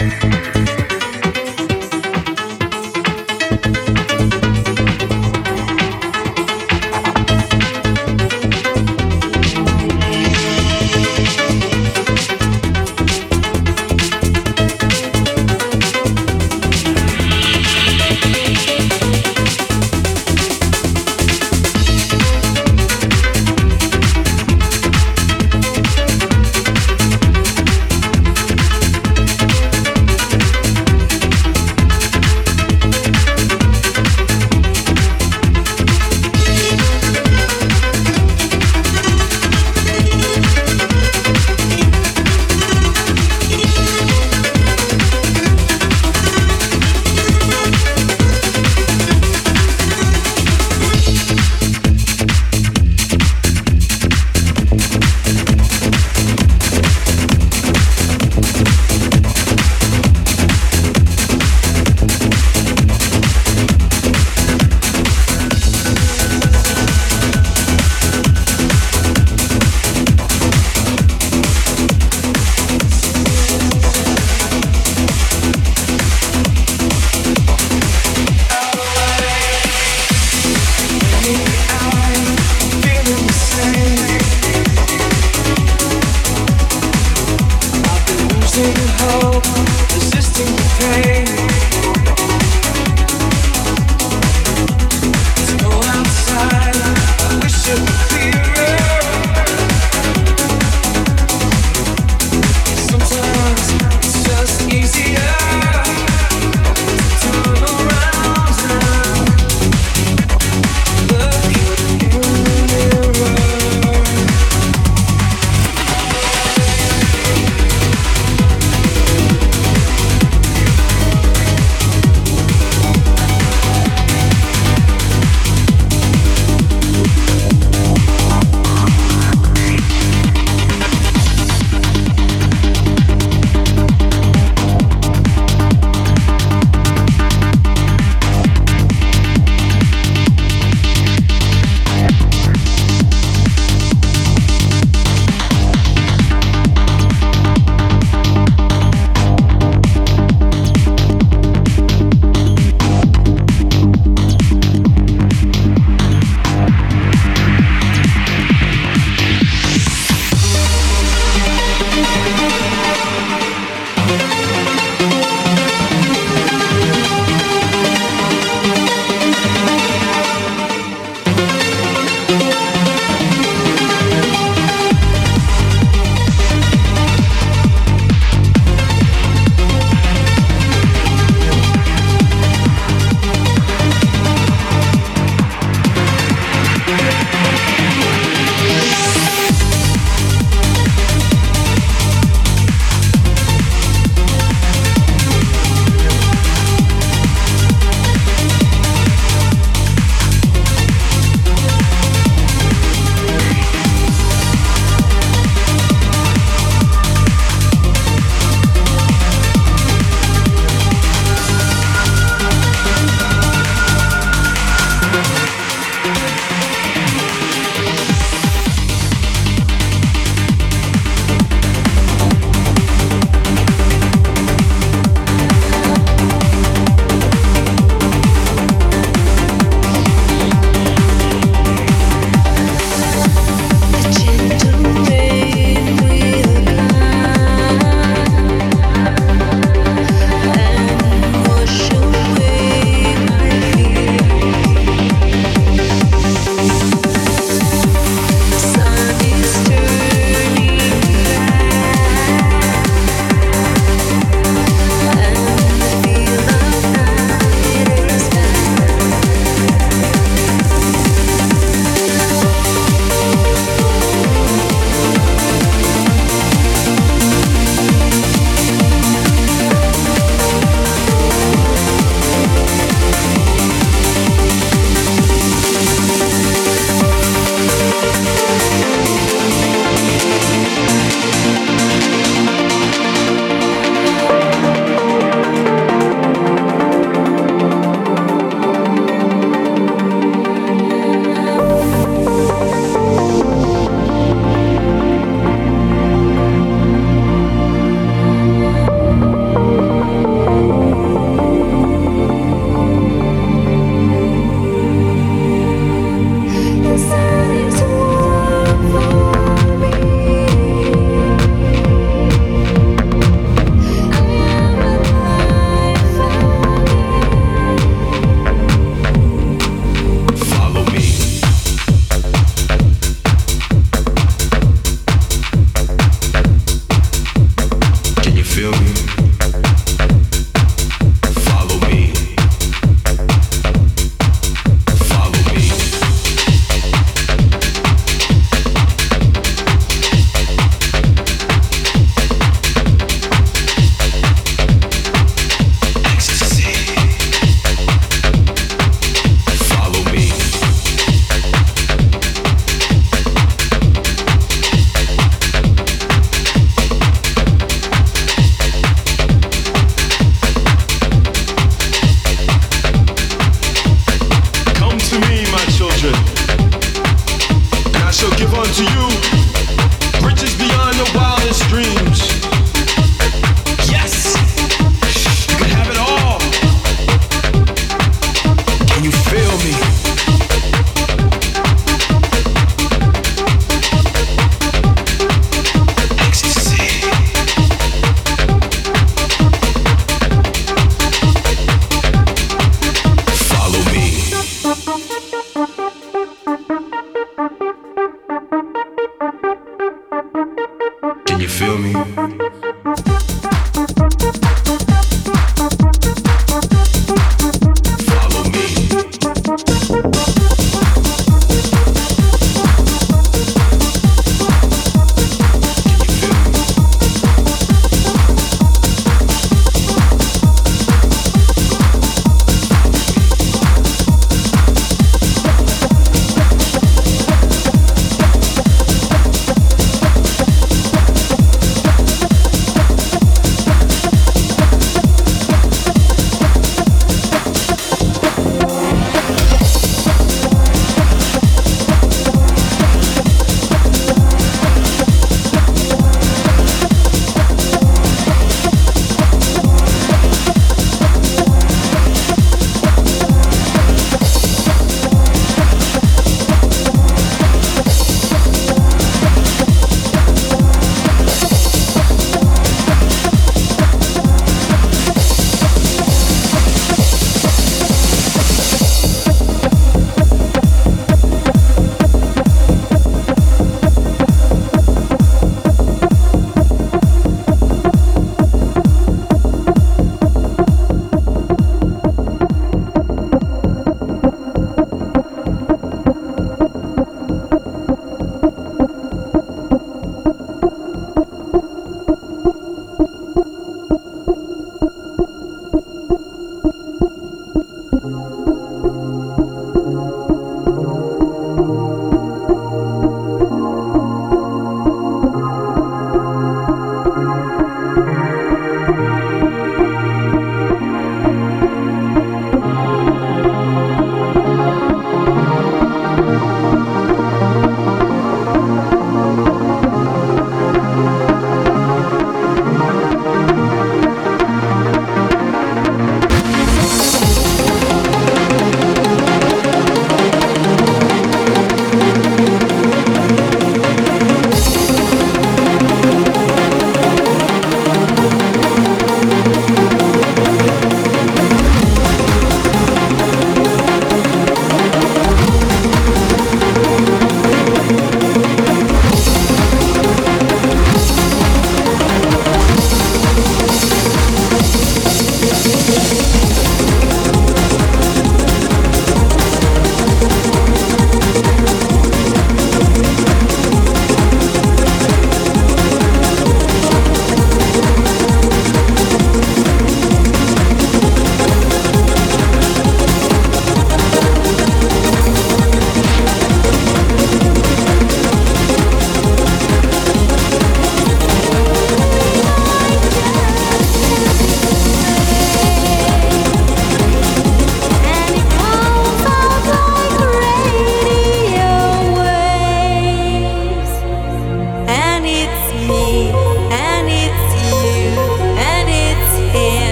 Música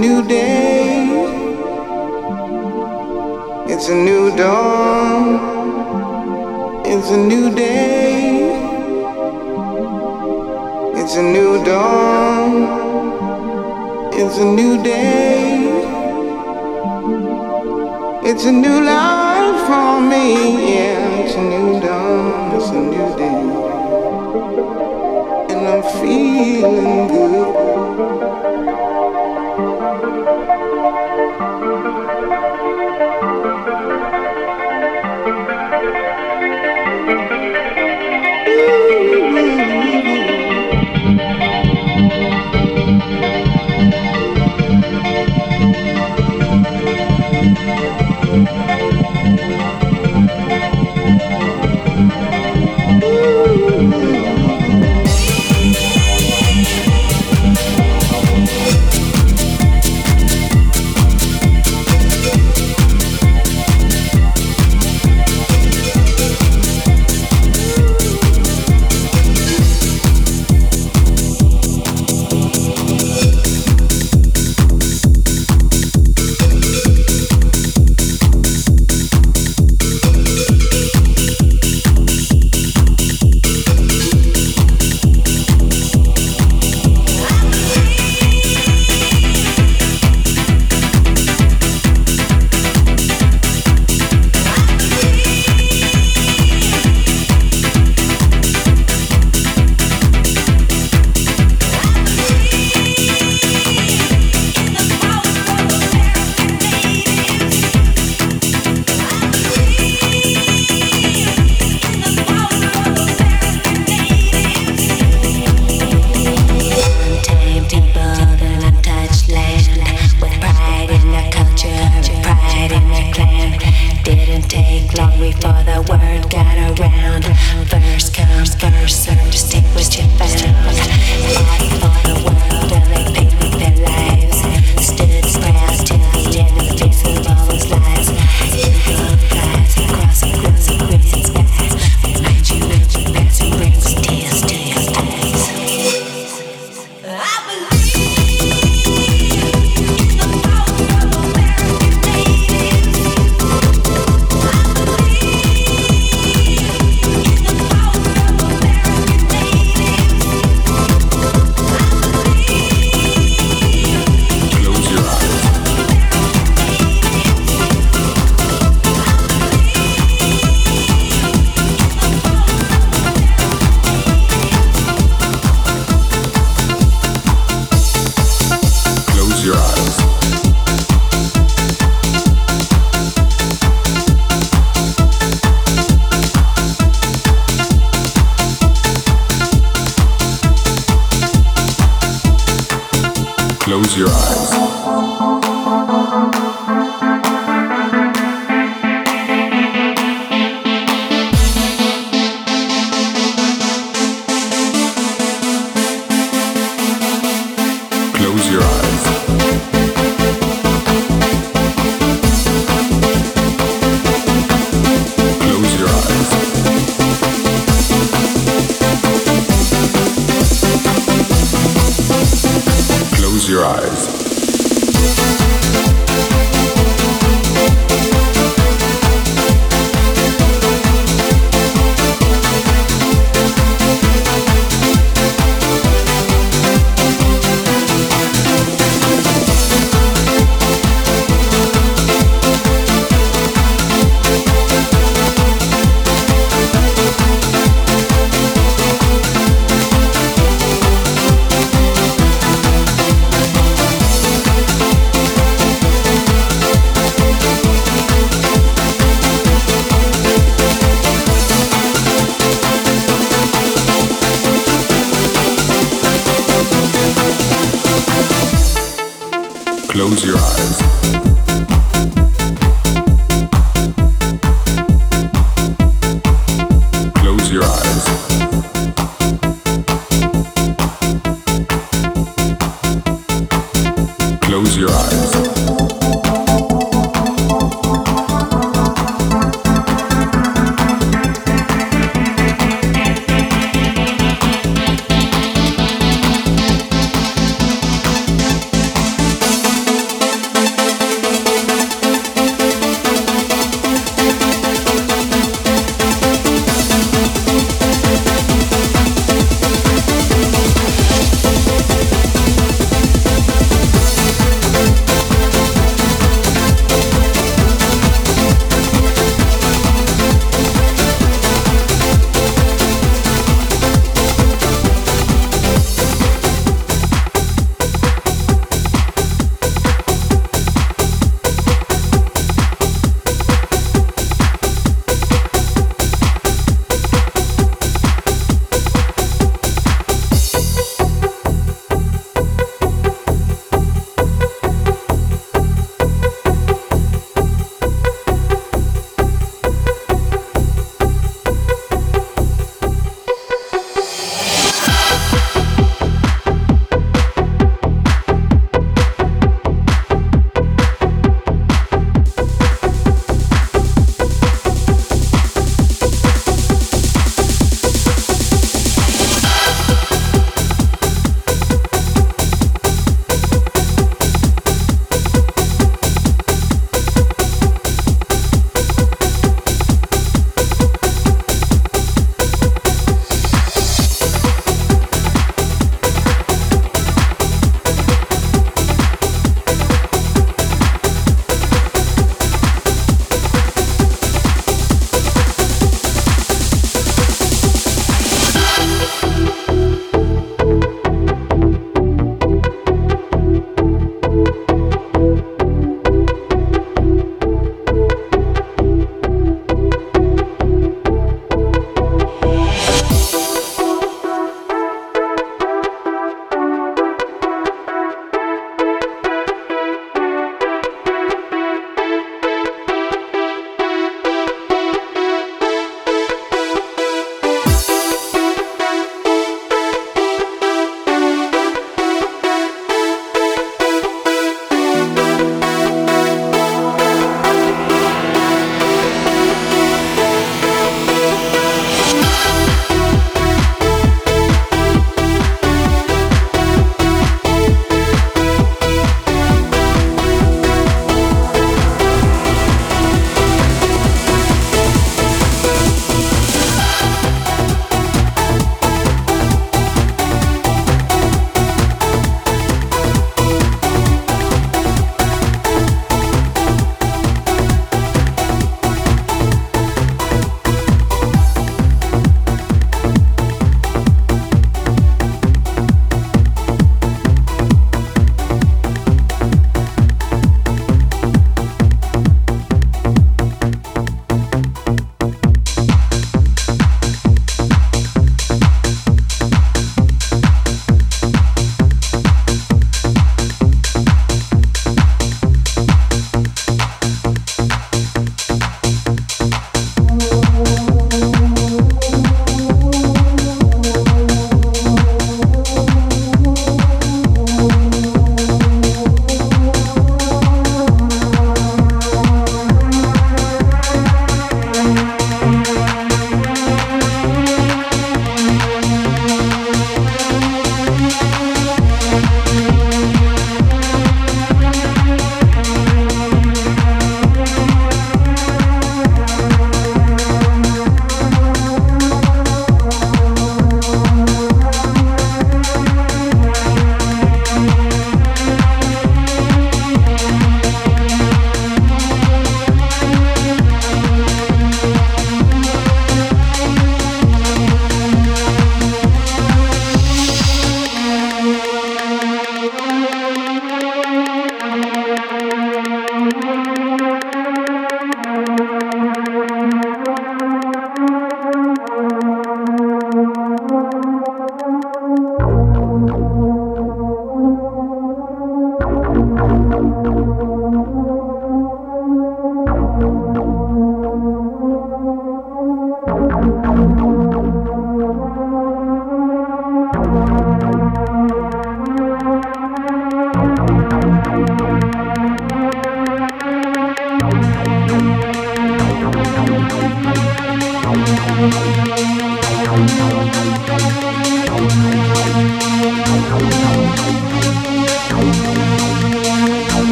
new day. It's a new dawn. It's a new day. It's a new dawn. It's a new day. It's a new life for me. Yeah, it's a new dawn. It's a new day. And I'm feeling good. Thank you.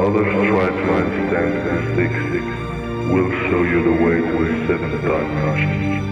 Others try to understand six, we'll show you the way to a seven dark nations.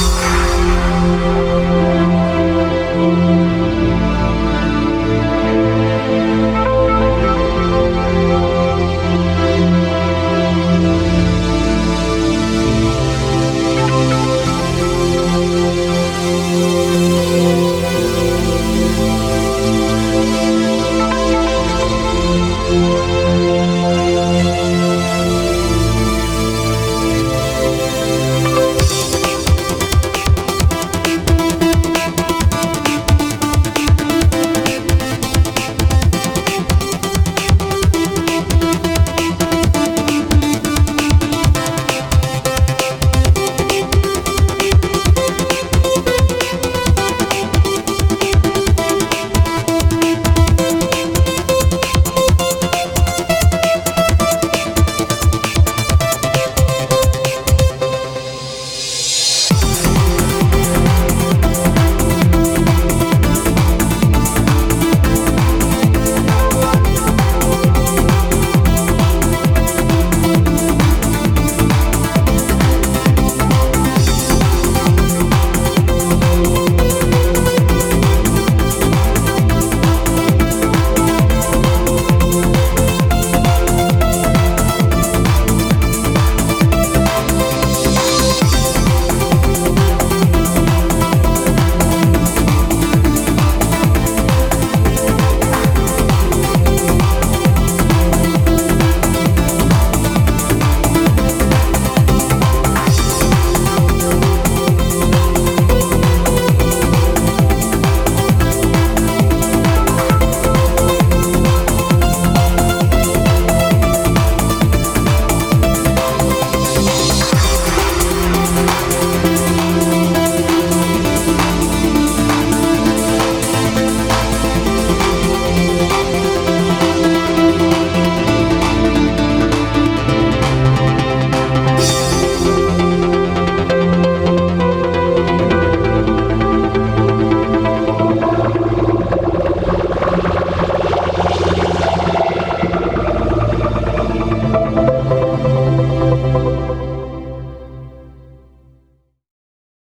Yeah.